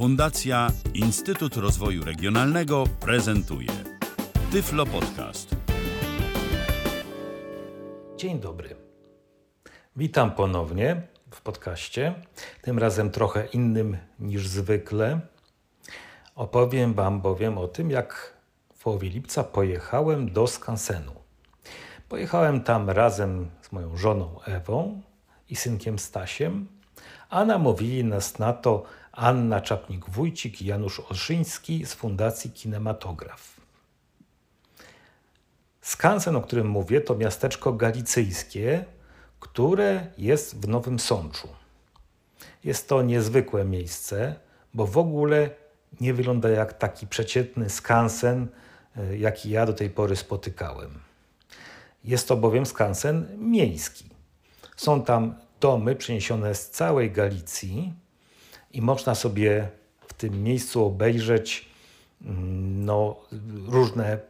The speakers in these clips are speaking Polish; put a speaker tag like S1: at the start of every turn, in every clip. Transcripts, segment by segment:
S1: Fundacja Instytut Rozwoju Regionalnego prezentuje Tyflo Podcast.
S2: Dzień dobry. Witam ponownie w podcaście. Tym razem trochę innym niż zwykle. Opowiem Wam bowiem o tym, jak w połowie lipca pojechałem do Skansenu. Pojechałem tam razem z moją żoną Ewą i synkiem Stasiem, a namówili nas na to Anna Czapnik-Wójcik i Janusz Olszyński z Fundacji Kinematograf. Skansen, o którym mówię, to miasteczko galicyjskie, które jest w Nowym Sączu. Jest to niezwykłe miejsce, bo w ogóle nie wygląda jak taki przeciętny skansen, e, jaki ja do tej pory spotykałem. Jest to bowiem skansen miejski. Są tam domy przyniesione z całej Galicji i można sobie w tym miejscu obejrzeć mm, no, różne y,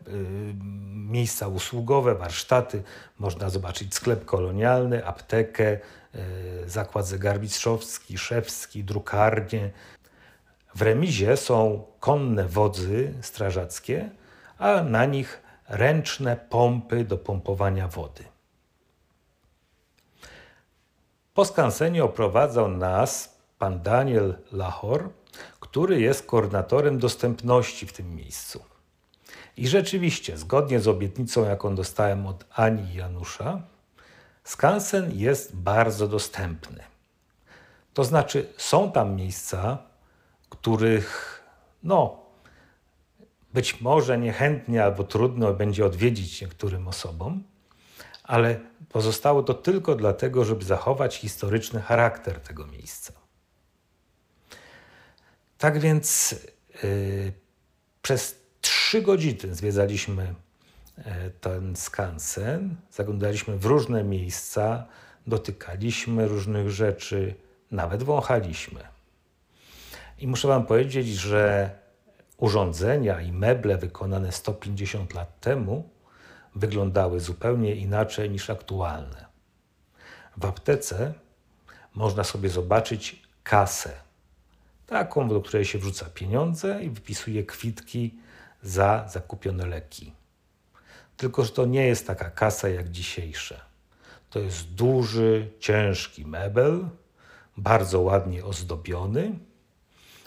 S2: miejsca usługowe, warsztaty. Można zobaczyć sklep kolonialny, aptekę, y, zakład zegarmistrzowski, szewski, drukarnię. W remizie są konne wodzy strażackie, a na nich ręczne pompy do pompowania wody. Po skansenie oprowadzał nas pan Daniel Lachor, który jest koordynatorem dostępności w tym miejscu. I rzeczywiście, zgodnie z obietnicą, jaką dostałem od Ani i Janusza, skansen jest bardzo dostępny. To znaczy, są tam miejsca, których no, być może niechętnie albo trudno będzie odwiedzić niektórym osobom, ale pozostało to tylko dlatego, żeby zachować historyczny charakter tego miejsca. Tak więc yy, przez trzy godziny zwiedzaliśmy yy, ten skansen, zaglądaliśmy w różne miejsca, dotykaliśmy różnych rzeczy, nawet wąchaliśmy. I muszę Wam powiedzieć, że urządzenia i meble wykonane 150 lat temu wyglądały zupełnie inaczej niż aktualne. W aptece można sobie zobaczyć kasę, taką, do której się wrzuca pieniądze i wypisuje kwitki za zakupione leki. Tylko, że to nie jest taka kasa jak dzisiejsze. To jest duży, ciężki mebel, bardzo ładnie ozdobiony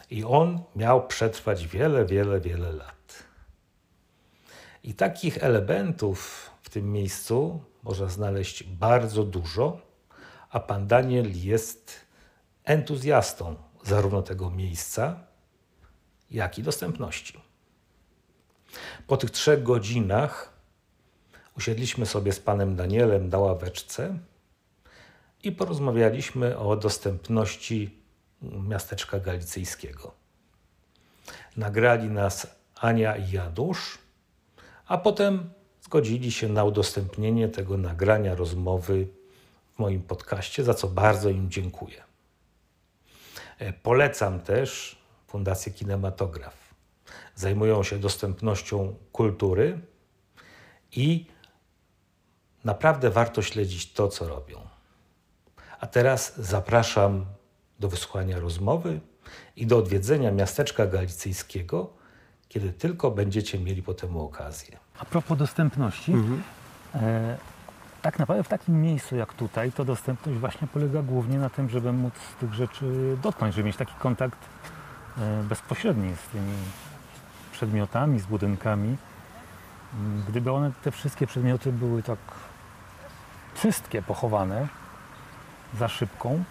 S2: i on miał przetrwać wiele, wiele, wiele lat. I takich elementów w tym miejscu można znaleźć bardzo dużo, a pan Daniel jest entuzjastą zarówno tego miejsca, jak i dostępności. Po tych trzech godzinach usiedliśmy sobie z panem Danielem na ławeczce i porozmawialiśmy o dostępności miasteczka galicyjskiego. Nagrali nas Ania i Janusz, a potem zgodzili się na udostępnienie tego nagrania rozmowy w moim podcaście, za co bardzo im dziękuję. E, polecam też Fundację Kinematograf. Zajmują się dostępnością kultury i naprawdę warto śledzić to, co robią. A teraz zapraszam do wysłuchania rozmowy i do odwiedzenia miasteczka galicyjskiego, kiedy tylko będziecie mieli po temu okazję.
S3: A propos dostępności, mhm. e, tak naprawdę w takim miejscu jak tutaj, to dostępność właśnie polega głównie na tym, żeby móc tych rzeczy dotknąć, żeby mieć taki kontakt e, bezpośredni z tymi przedmiotami, z budynkami. Gdyby one, te wszystkie przedmioty były tak wszystkie pochowane za szybką,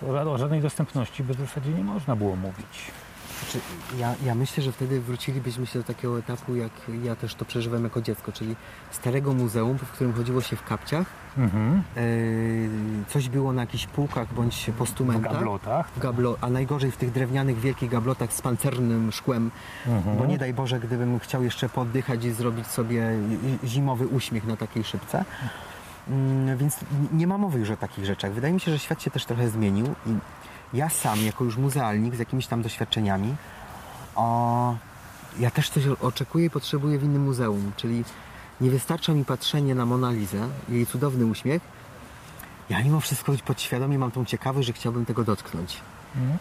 S3: to o żadnej dostępności by w zasadzie nie można było mówić.
S4: Znaczy, ja, ja myślę, że wtedy wrócilibyśmy się do takiego etapu, jak ja też to przeżywałem jako dziecko, czyli starego muzeum, w którym chodziło się w kapciach. Mhm. E, coś było na jakichś półkach bądź postumentach.
S3: W gablotach.
S4: W gablo a najgorzej w tych drewnianych, wielkich gablotach z pancernym szkłem, mhm. bo nie daj Boże, gdybym chciał jeszcze poddychać i zrobić sobie zimowy uśmiech na takiej szybce. Mm, więc nie ma mowy już o takich rzeczach. Wydaje mi się, że świat się też trochę zmienił i ja sam, jako już muzealnik z jakimiś tam doświadczeniami, o, ja też coś oczekuję i potrzebuję w innym muzeum, czyli nie wystarcza mi patrzenie na Monalizę, jej cudowny uśmiech. Ja mimo wszystko podświadomie mam tą ciekawość, że chciałbym tego dotknąć. Mhm.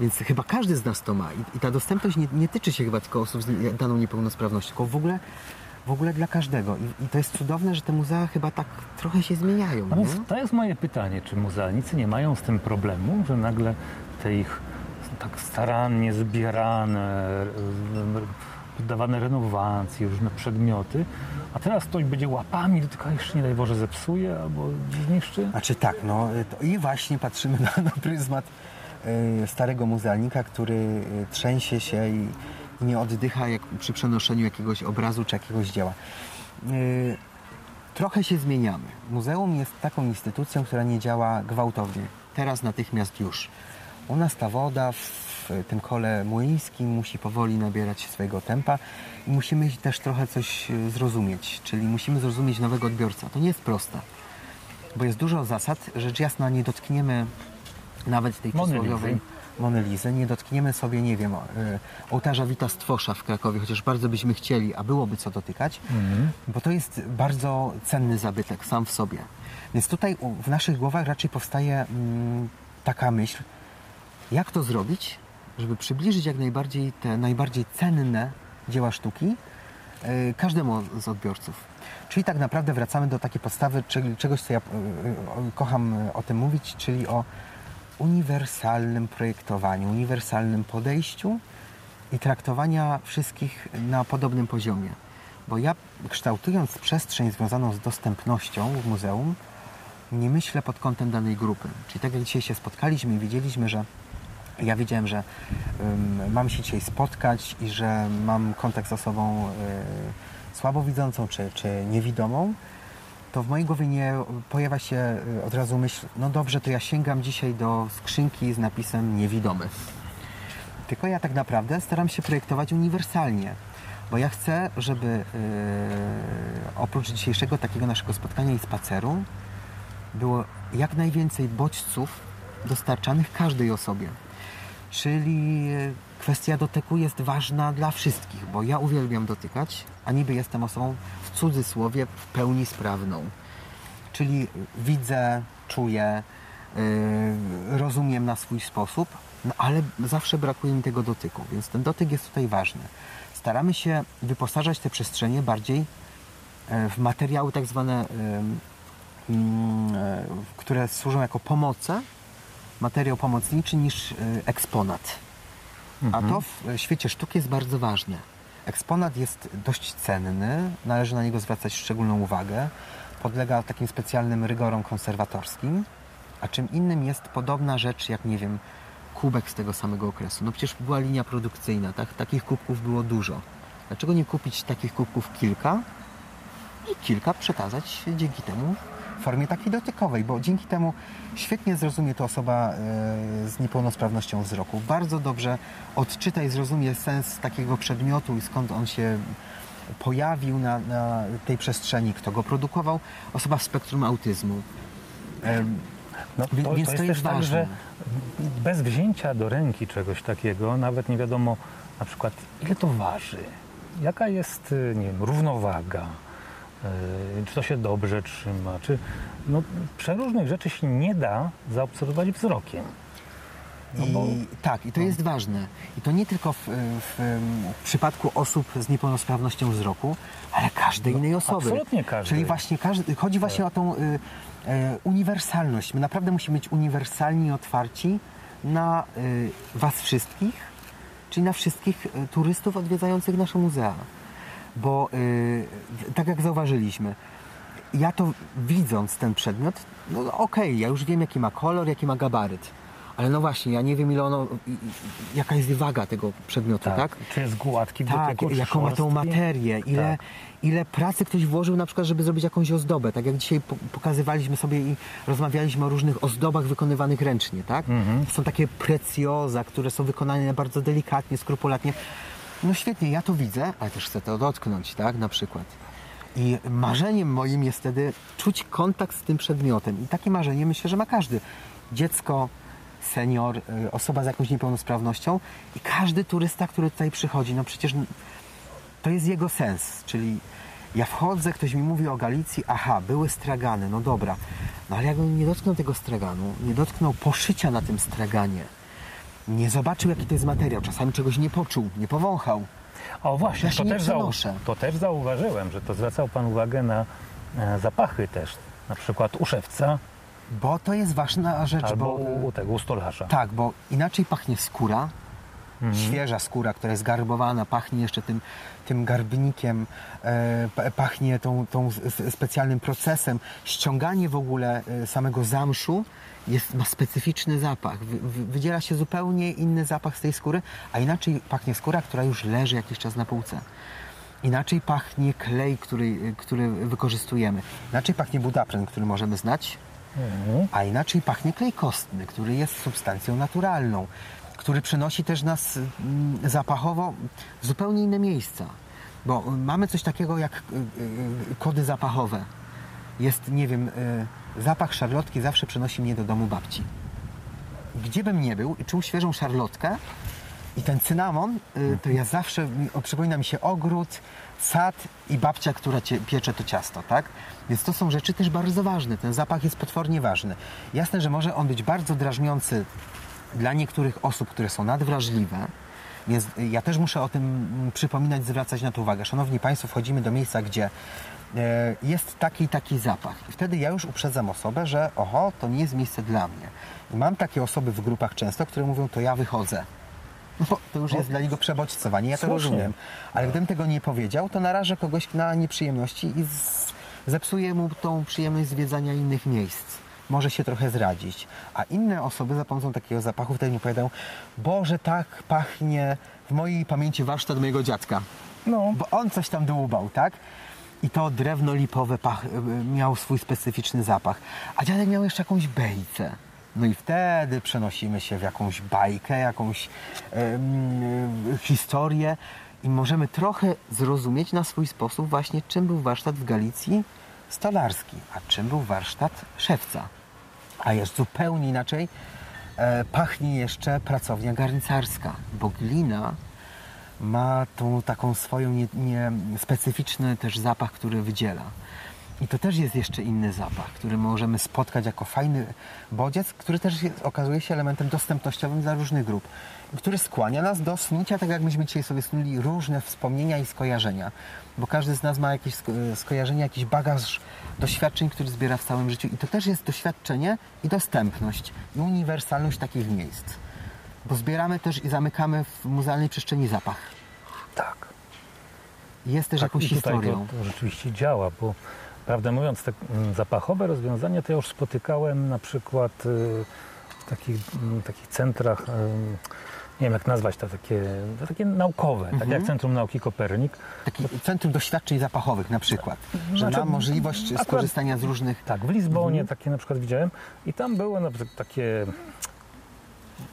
S4: Więc chyba każdy z nas to ma. I, i ta dostępność nie, nie, tyczy się chyba tylko osób z daną niepełnosprawnością, tylko w ogóle, w ogóle dla każdego. I, I, to jest cudowne, że te muzea chyba tak trochę się zmieniają.
S3: No więc to jest moje pytanie, czy muzealnicy nie mają z tym problemu, że nagle te ich tak starannie zbierane, poddawane renowacji, różne przedmioty, a teraz ktoś będzie łapami dotykał, jeszcze nie daj Boże zepsuje albo zniszczy?
S4: Znaczy tak, no i właśnie patrzymy na, na pryzmat y, starego muzealnika, który trzęsie się i nie oddycha jak przy przenoszeniu jakiegoś obrazu czy jakiegoś dzieła. Y, trochę się zmieniamy. Muzeum jest taką instytucją, która nie działa gwałtownie. Teraz natychmiast już. U nas ta woda w tym kole młyńskim musi powoli nabierać swojego tempa i musimy też trochę coś e, zrozumieć, czyli musimy zrozumieć nowego odbiorcę. To nie jest proste, bo jest dużo zasad. Rzecz jasna, nie dotkniemy nawet tej przysłowiowej Monelizy, nie dotkniemy sobie, nie wiem, e, ołtarza Wita Stwosza w Krakowie, chociaż bardzo byśmy chcieli, a byłoby co dotykać, mhm. bo to jest bardzo cenny zabytek sam w sobie. Więc tutaj w naszych głowach raczej powstaje mm, taka myśl, jak to zrobić, żeby przybliżyć jak najbardziej te najbardziej cenne dzieła sztuki yy, każdemu z odbiorców. Czyli tak naprawdę wracamy do takiej podstawy czyli czegoś, co ja yy, kocham o tym mówić, czyli o uniwersalnym projektowaniu, uniwersalnym podejściu i traktowania wszystkich na podobnym poziomie. Bo ja kształtując przestrzeń związaną z dostępnością w muzeum, nie myślę pod kątem danej grupy. Czyli tak jak dzisiaj się spotkaliśmy i widzieliśmy, że ja wiedziałem, że um, mam się dzisiaj spotkać i że mam kontakt z osobą y, słabowidzącą czy, czy niewidomą, to w mojej głowie nie pojawia się e, od razu myśl, no dobrze, to ja sięgam dzisiaj do skrzynki z napisem niewidomy. Tylko ja tak naprawdę staram się projektować uniwersalnie, bo ja chcę, żeby yy, oprócz dzisiejszego takiego naszego spotkania i spaceru było jak najwięcej bodźców dostarczanych każdej osobie. Czyli kwestia dotyku jest ważna dla wszystkich, bo ja uwielbiam dotykać, a niby jestem osobą w cudzysłowie w pełni sprawną. Czyli widzę, czuję, yy, rozumiem na swój sposób, no ale zawsze brakuje mi tego dotyku, więc ten dotyk jest tutaj ważny. Staramy się wyposażać te przestrzenie bardziej yy, w materiały tak zwane, yy, które służą jako pomoce materiał pomocniczy niż e, eksponat. Mhm. A to w świecie sztuki jest bardzo ważne. Eksponat jest dość cenny, należy na niego zwracać szczególną uwagę. Podlega takim specjalnym rygorom konserwatorskim. A czym innym jest podobna rzecz, jak nie wiem, kubek z tego samego okresu. No przecież była linia produkcyjna, tak? takich kubków było dużo. Dlaczego nie kupić takich kubków kilka i kilka przekazać dzięki temu formie takiej dotykowej, bo dzięki temu świetnie zrozumie to osoba e, z niepełnosprawnością wzroku. Bardzo dobrze odczyta i zrozumie sens takiego przedmiotu i skąd on się pojawił na, na tej przestrzeni, kto go produkował. Osoba w spektrum autyzmu.
S3: No, to, Więc to jest, to jest tak, że bez wzięcia do ręki czegoś takiego, nawet nie wiadomo na przykład ile to waży, jaka jest nie wiem, równowaga, E, czy to się dobrze trzyma, czy no, przeróżnych rzeczy się nie da zaobserwować wzrokiem.
S4: No bo... I, tak, i to no. jest ważne. I to nie tylko w, w, w, przypadku osób z niepełnosprawnością wzroku, ale każdej no, innej osoby.
S3: Absolutnie każdej.
S4: Czyli właśnie każdy, chodzi właśnie tak. o tą y, y, uniwersalność. My naprawdę musimy być uniwersalni i otwarci na y, Was wszystkich, czyli na wszystkich y, turystów odwiedzających nasze muzea bo yy, tak jak zauważyliśmy, ja to widząc ten przedmiot, no okej, okay, ja już wiem jaki ma kolor, jaki ma gabaryt. Ale no właśnie, ja nie wiem ile ono, jaka jest waga tego przedmiotu, tak? tak?
S3: Czy jest gładki
S4: Tak, jaką ma tą materię, ile, tak. ile pracy ktoś włożył na przykład, żeby zrobić jakąś ozdobę. Tak jak dzisiaj pokazywaliśmy sobie i rozmawialiśmy o różnych ozdobach wykonywanych ręcznie, tak? Mhm. Są takie precjoza, które są wykonane bardzo delikatnie, skrupulatnie. No świetnie, ja to widzę, ale też chcę to dotknąć, tak, na przykład. I marzeniem moim jest wtedy czuć kontakt z tym przedmiotem. I takie marzenie myślę, że ma każdy. Dziecko, senior, y, osoba z jakąś niepełnosprawnością i każdy turysta, który tutaj przychodzi. No przecież to jest jego sens, czyli ja wchodzę, ktoś mi mówi o Galicji, aha, były stragany, no dobra. No ale jakbym nie dotknął tego straganu, nie dotknął poszycia na tym straganie, nie zobaczył, jaki to jest materiał. Czasami czegoś nie poczuł, nie powąchał.
S3: O właśnie,
S4: Ja
S3: to też, zau- to też zauważyłem, że to zwracał Pan uwagę na e, zapachy też. Na przykład u szewca
S4: Bo to jest ważna rzecz,
S3: albo
S4: bo...
S3: u, tego, u stolarza.
S4: Tak, bo inaczej pachnie skóra,
S3: Mhm.
S4: świeża skóra, która jest garbowana, pachnie jeszcze tym, tym garbnikiem, e, pa- pachnie tą, tą specjalnym procesem. Ściąganie w ogóle e, samego zamszu jest, ma specyficzny zapach. Wy, wy, wydziela się zupełnie inny zapach z tej skóry, a inaczej pachnie skóra, która już leży jakiś czas na półce. Inaczej pachnie klej, który, który wykorzystujemy. Inaczej pachnie budapren, który możemy znać,
S3: Mhm.
S4: a inaczej pachnie klej kostny, który jest substancją naturalną, który przenosi też nas mm, zapachowo w zupełnie inne miejsca. Bo y, mamy coś takiego jak y, y, kody zapachowe. Jest, nie wiem, y, zapach szarlotki zawsze przenosi mnie do domu babci. Gdzie bym nie był i czuł świeżą szarlotkę i ten cynamon, y, to ja zawsze, przypomina mi się ogród, sad i babcia, która cie, piecze to ciasto, tak? Więc to są rzeczy też bardzo ważne. Ten zapach jest potwornie ważny. Jasne, że może on być bardzo drażniący dla niektórych osób, które są nadwrażliwe, więc ja też muszę o tym przypominać, zwracać na to uwagę. Szanowni Państwo, wchodzimy do miejsca, gdzie e, jest taki taki zapach. I wtedy ja już uprzedzam osobę, że oho, to nie jest miejsce dla mnie. I mam takie osoby w grupach często, które mówią, to ja wychodzę. No, to już jest dla niego przebodźcowanie, ja to
S3: Słusznie.
S4: rozumiem. Ale gdybym tego nie powiedział, to narażę kogoś na nieprzyjemności i zepsuję mu tą przyjemność zwiedzania innych miejsc. Może się trochę zradzić. A inne osoby za pomocą takiego zapachu wtedy mi powiadają, Boże, tak pachnie w mojej pamięci warsztat mojego dziadka.
S3: No,
S4: Bo on coś tam dłubał, tak? I to drewno lipowe pach, miał swój specyficzny zapach. A dziadek miał jeszcze jakąś bejcę. No i wtedy przenosimy się w jakąś bajkę, jakąś e, historię i możemy trochę zrozumieć na swój sposób właśnie, czym był warsztat w Galicji stolarski, a czym był warsztat szewca. A jest zupełnie inaczej e, pachnie jeszcze pracownia garncarska, bo glina ma tą taką swoją nie, nie, specyficzny też zapach, który wydziela. I to też jest jeszcze inny zapach, który możemy spotkać jako fajny bodziec, który też jest, okazuje się elementem dostępnościowym dla różnych grup. Który skłania nas do snucia, tak jak myśmy dzisiaj sobie snuli, różne wspomnienia i skojarzenia. Bo każdy z nas ma jakieś sko- skojarzenia, jakiś bagaż doświadczeń, który zbiera w całym życiu. I to też jest doświadczenie i dostępność, i uniwersalność takich miejsc. Bo zbieramy też i zamykamy w muzealnej przestrzeni zapach.
S3: tak.
S4: Jest też
S3: tak
S4: jakąś
S3: i
S4: historią.
S3: to, to rzeczywiście działa, bo prawdę mówiąc, te zapachowe rozwiązania to ja już spotykałem na przykład y, w takich, mm, takich centrach, y, nie wiem jak nazwać to, takie, to takie naukowe, tak
S4: Mhm.
S3: jak Centrum Nauki Kopernik.
S4: Taki centrum doświadczeń zapachowych na przykład, że
S3: Znaczy,
S4: ma możliwość
S3: akurat-
S4: skorzystania z różnych...
S3: Tak, w Lizbonie
S4: Mhm.
S3: takie na przykład widziałem i tam były na przykład takie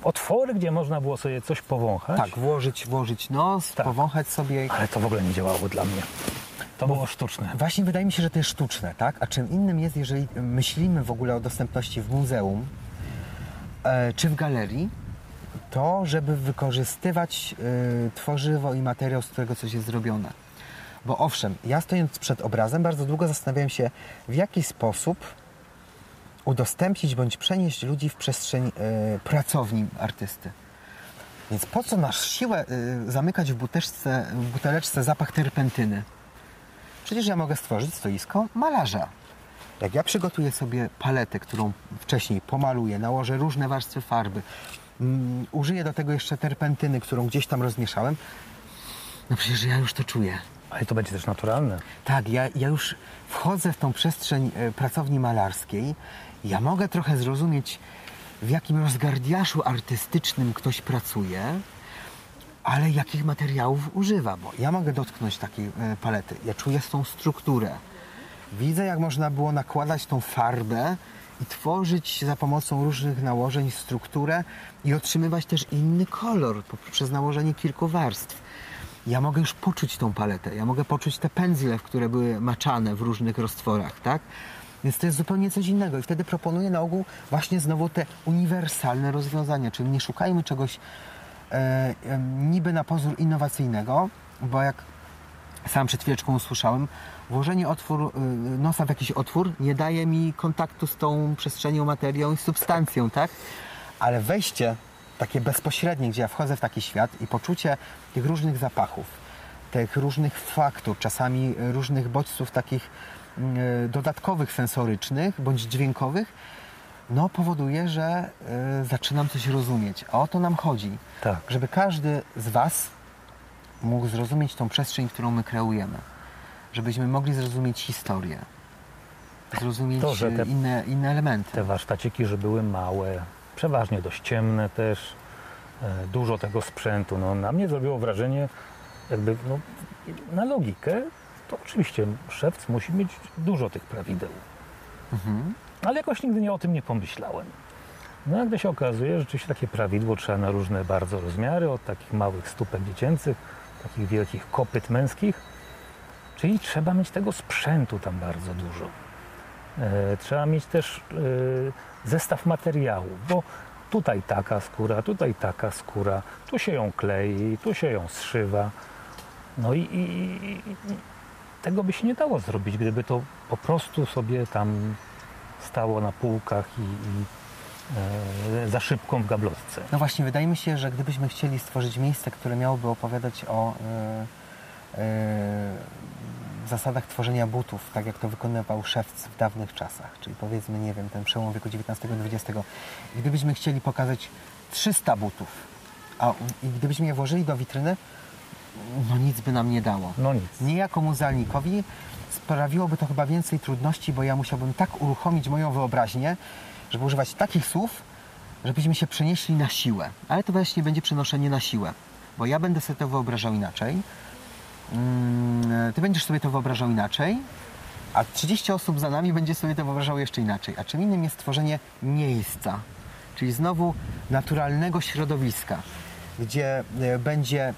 S3: otwory, gdzie można było sobie coś powąchać,
S4: Tak, włożyć, włożyć nos,
S3: Tak.
S4: powąchać sobie.
S3: ale to w ogóle nie działało dla mnie. To było sztuczne.
S4: Właśnie wydaje mi się, że to jest sztuczne, tak? A czym innym jest, jeżeli myślimy w ogóle o dostępności w muzeum e, czy w galerii, to żeby wykorzystywać e, tworzywo i materiał, z którego coś jest zrobione. Bo owszem, ja stojąc przed obrazem bardzo długo zastanawiałem się, w jaki sposób udostępnić bądź przenieść ludzi w przestrzeń e, pracowni artysty. Więc po co nasz siłę e, zamykać w, buteczce, w buteleczce zapach terpentyny? Przecież ja mogę stworzyć stoisko malarza. Jak ja przygotuję sobie paletę, którą wcześniej pomaluję, nałożę różne warstwy farby, użyję do tego jeszcze terpentyny, którą gdzieś tam rozmieszałem, no przecież ja już to czuję.
S3: Ale to będzie też naturalne.
S4: Tak, ja, ja już wchodzę w tą przestrzeń e, pracowni malarskiej. Ja mogę trochę zrozumieć, w jakim rozgardiaszu artystycznym ktoś pracuje, ale jakich materiałów używa, bo ja mogę dotknąć takiej e, palety. Ja czuję tą strukturę. Widzę, jak można było nakładać tą farbę i tworzyć za pomocą różnych nałożeń strukturę i otrzymywać też inny kolor poprzez nałożenie kilku warstw. Ja mogę już poczuć tą paletę, ja mogę poczuć te pędzle, które były maczane w różnych roztworach, tak? Więc to jest zupełnie coś innego i wtedy proponuję na ogół właśnie znowu te uniwersalne rozwiązania, czyli nie szukajmy czegoś e, e, niby na pozór innowacyjnego, bo jak sam przed chwileczką usłyszałem, włożenie otwór, y, nosa w jakiś otwór nie daje mi kontaktu z tą przestrzenią, materią i substancją, tak? Ale wejście takie bezpośrednie, gdzie ja wchodzę w taki świat i poczucie tych różnych zapachów, tych różnych faktur, czasami różnych bodźców takich mm, e, dodatkowych sensorycznych bądź dźwiękowych, no powoduje, że e, zaczynam coś rozumieć. A o to nam chodzi.
S3: Tak.
S4: Żeby każdy z Was mógł zrozumieć tą przestrzeń, którą my kreujemy. Żebyśmy mogli zrozumieć historię. Zrozumieć
S3: To, że te-
S4: inne, inne elementy.
S3: Te warsztaciki, że były małe, przeważnie dość ciemne też, e, dużo tego sprzętu. No, na mnie zrobiło wrażenie, jakby no, na logikę, to oczywiście szewc musi mieć dużo tych prawideł.
S4: Mhm.
S3: Ale jakoś nigdy nie o tym nie pomyślałem. No jak się okazuje, że rzeczywiście takie prawidło trzeba na różne bardzo rozmiary, od takich małych stópek dziecięcych, takich wielkich kopyt męskich. Czyli trzeba mieć tego sprzętu tam bardzo dużo. E, trzeba mieć też e, zestaw materiałów, bo tutaj taka skóra, tutaj taka skóra, tu się ją klei, tu się ją zszywa. No i, i, i tego by się nie dało zrobić, gdyby to po prostu sobie tam stało na półkach i, i e, za szybką w gablotce.
S4: No właśnie, wydaje mi się, że gdybyśmy chcieli stworzyć miejsce, które miałoby opowiadać o e, e, zasadach tworzenia butów, tak jak to wykonywał szewc w dawnych czasach, czyli powiedzmy, nie wiem, ten przełom wieku XIX-XX, gdybyśmy chcieli pokazać 300 butów, a i gdybyśmy je włożyli do witryny, no nic by nam nie dało.
S3: No nic.
S4: Nie jako muzealnikowi sprawiłoby to chyba więcej trudności, bo ja musiałbym tak uruchomić moją wyobraźnię, żeby używać takich słów, żebyśmy się przenieśli na siłę. Ale to właśnie będzie przenoszenie na siłę, bo ja będę sobie to wyobrażał inaczej, mm, ty będziesz sobie to wyobrażał inaczej, a 30 osób za nami będzie sobie to wyobrażało jeszcze inaczej. A czym innym jest tworzenie miejsca, czyli znowu naturalnego środowiska, gdzie e, będzie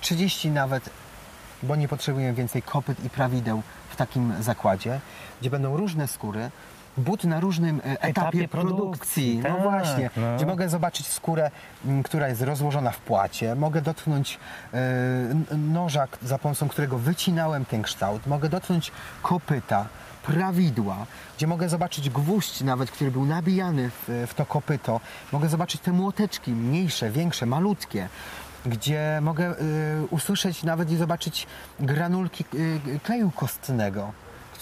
S4: 30 nawet, bo nie potrzebujemy więcej kopyt i prawideł w takim zakładzie, gdzie będą różne skóry, but na różnym e, etapie,
S3: Etapie
S4: produkcji.
S3: produkcji,
S4: No
S3: tak,
S4: właśnie,
S3: no.
S4: gdzie mogę zobaczyć skórę, która jest rozłożona w płacie, mogę dotknąć e, noża, za pomocą którego wycinałem ten kształt, mogę dotknąć kopyta, prawidła, gdzie mogę zobaczyć gwóźdź nawet, który był nabijany w, w to kopyto, mogę zobaczyć te młoteczki, mniejsze, większe, malutkie, gdzie mogę y, usłyszeć nawet i zobaczyć granulki y, kleju kostnego,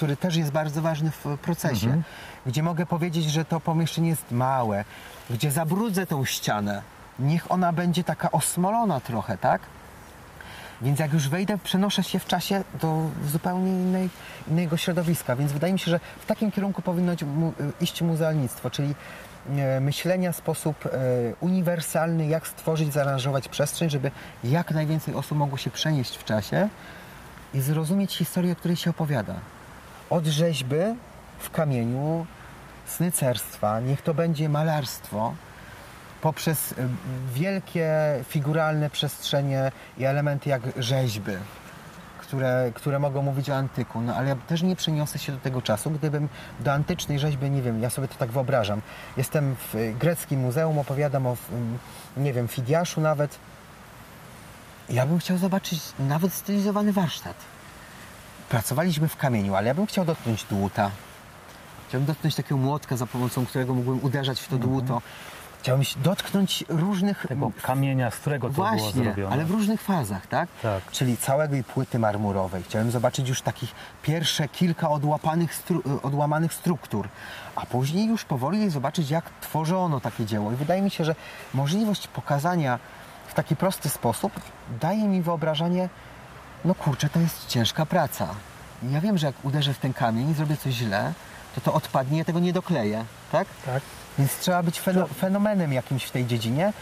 S4: który też jest bardzo ważny w procesie, gdzie mogę powiedzieć, że to pomieszczenie jest małe, gdzie zabrudzę tą ścianę, niech ona będzie taka osmolona trochę, tak? Więc jak już wejdę, przenoszę się w czasie do zupełnie innej, innego środowiska. Więc wydaje mi się, że w takim kierunku powinno iść mu- iść muzealnictwo, czyli e, myślenia w sposób e, uniwersalny, jak stworzyć, zaaranżować przestrzeń, żeby jak najwięcej osób mogło się przenieść w czasie i zrozumieć historię, o której się opowiada. Od rzeźby w kamieniu, snycerstwa, niech to będzie malarstwo, poprzez y, wielkie figuralne przestrzenie i elementy jak rzeźby, które, które mogą mówić o antyku, no ale ja też nie przeniosę się do tego czasu, gdybym do antycznej rzeźby, nie wiem, ja sobie to tak wyobrażam. Jestem w y, greckim muzeum, opowiadam o, nie wiem, Fidiaszu nawet. Ja bym chciał zobaczyć nawet stylizowany warsztat. Pracowaliśmy w kamieniu, ale ja bym chciał dotknąć dłuta. Chciałbym dotknąć takiego młotka, za pomocą którego mógłbym uderzać w to dłuto. Chciałbym dotknąć różnych
S3: Tego kamienia, z którego to było
S4: Właśnie,
S3: zrobione.
S4: ale w różnych fazach, tak?
S3: Tak.
S4: Czyli całej płyty marmurowej. Chciałem zobaczyć już takich pierwsze kilka odłapanych stru- odłamanych struktur, a później już powoli zobaczyć, jak tworzono takie dzieło. I wydaje mi się, że możliwość pokazania w taki prosty sposób daje mi wyobrażenie, no kurczę, to jest ciężka praca. Ja wiem, że jak uderzę w ten kamień i zrobię coś źle, to to odpadnie, ja tego nie dokleję, tak?
S3: Tak.
S4: Więc trzeba być feno- fenomenem jakimś w tej dziedzinie.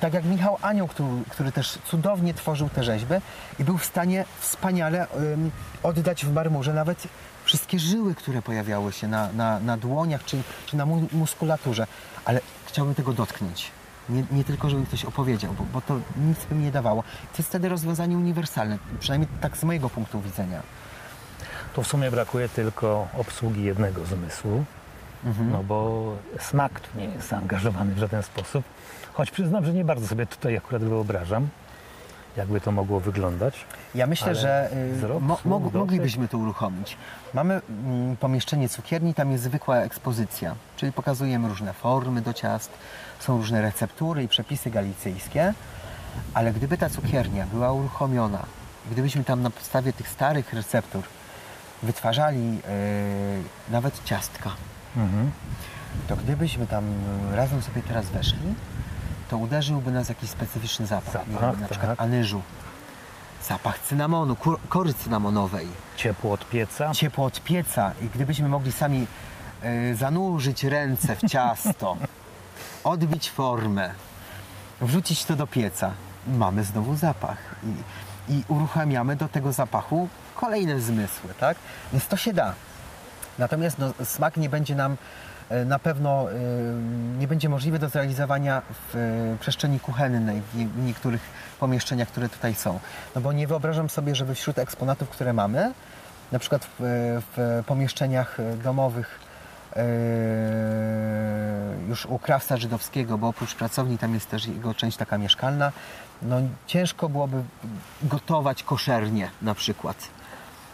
S4: Tak jak Michał Anioł, który, który też cudownie tworzył te rzeźby i był w stanie wspaniale ym, oddać w marmurze nawet wszystkie żyły, które pojawiały się na, na, na dłoniach czy, czy na mu- muskulaturze. Ale chciałbym tego dotknąć. Nie, nie tylko, żeby ktoś opowiedział, bo, bo to nic by mi nie dawało. To jest wtedy rozwiązanie uniwersalne, przynajmniej tak z mojego punktu widzenia.
S3: Tu w sumie brakuje tylko obsługi jednego zmysłu, no bo smak tu nie jest zaangażowany w żaden sposób. Choć przyznam, że nie bardzo sobie tutaj akurat wyobrażam. Jakby to mogło wyglądać.
S4: Ja myślę, że y,
S3: wzrok,
S4: mo, moglibyśmy to uruchomić. Mamy mm, pomieszczenie cukierni, tam jest zwykła ekspozycja, czyli pokazujemy różne formy do ciast, są różne receptury i przepisy galicyjskie, ale gdyby ta cukiernia była uruchomiona, gdybyśmy tam na podstawie tych starych receptur wytwarzali y, nawet ciastka,
S3: Mhm.
S4: to gdybyśmy tam y, razem sobie teraz weszli, to uderzyłby nas jakiś specyficzny zapach,
S3: Zapach,
S4: wiem, na przykład
S3: tak.
S4: anyżu, zapach cynamonu, kur- kory cynamonowej,
S3: Ciepło od pieca.
S4: ciepło od pieca i gdybyśmy mogli sami e, zanurzyć ręce w ciasto, odbić formę, wrzucić to do pieca, mamy znowu zapach i, i uruchamiamy do tego zapachu kolejne zmysły, tak? Więc to się da. Natomiast no, smak nie będzie nam na pewno e, nie będzie możliwy do zrealizowania w e, przestrzeni kuchennej, w nie- w niektórych pomieszczeniach, które tutaj są. No bo nie wyobrażam sobie, żeby wśród eksponatów, które mamy, na przykład w, w pomieszczeniach e, domowych e, już u krawca żydowskiego, bo oprócz pracowni tam jest też jego część taka mieszkalna, no ciężko byłoby gotować koszernie na przykład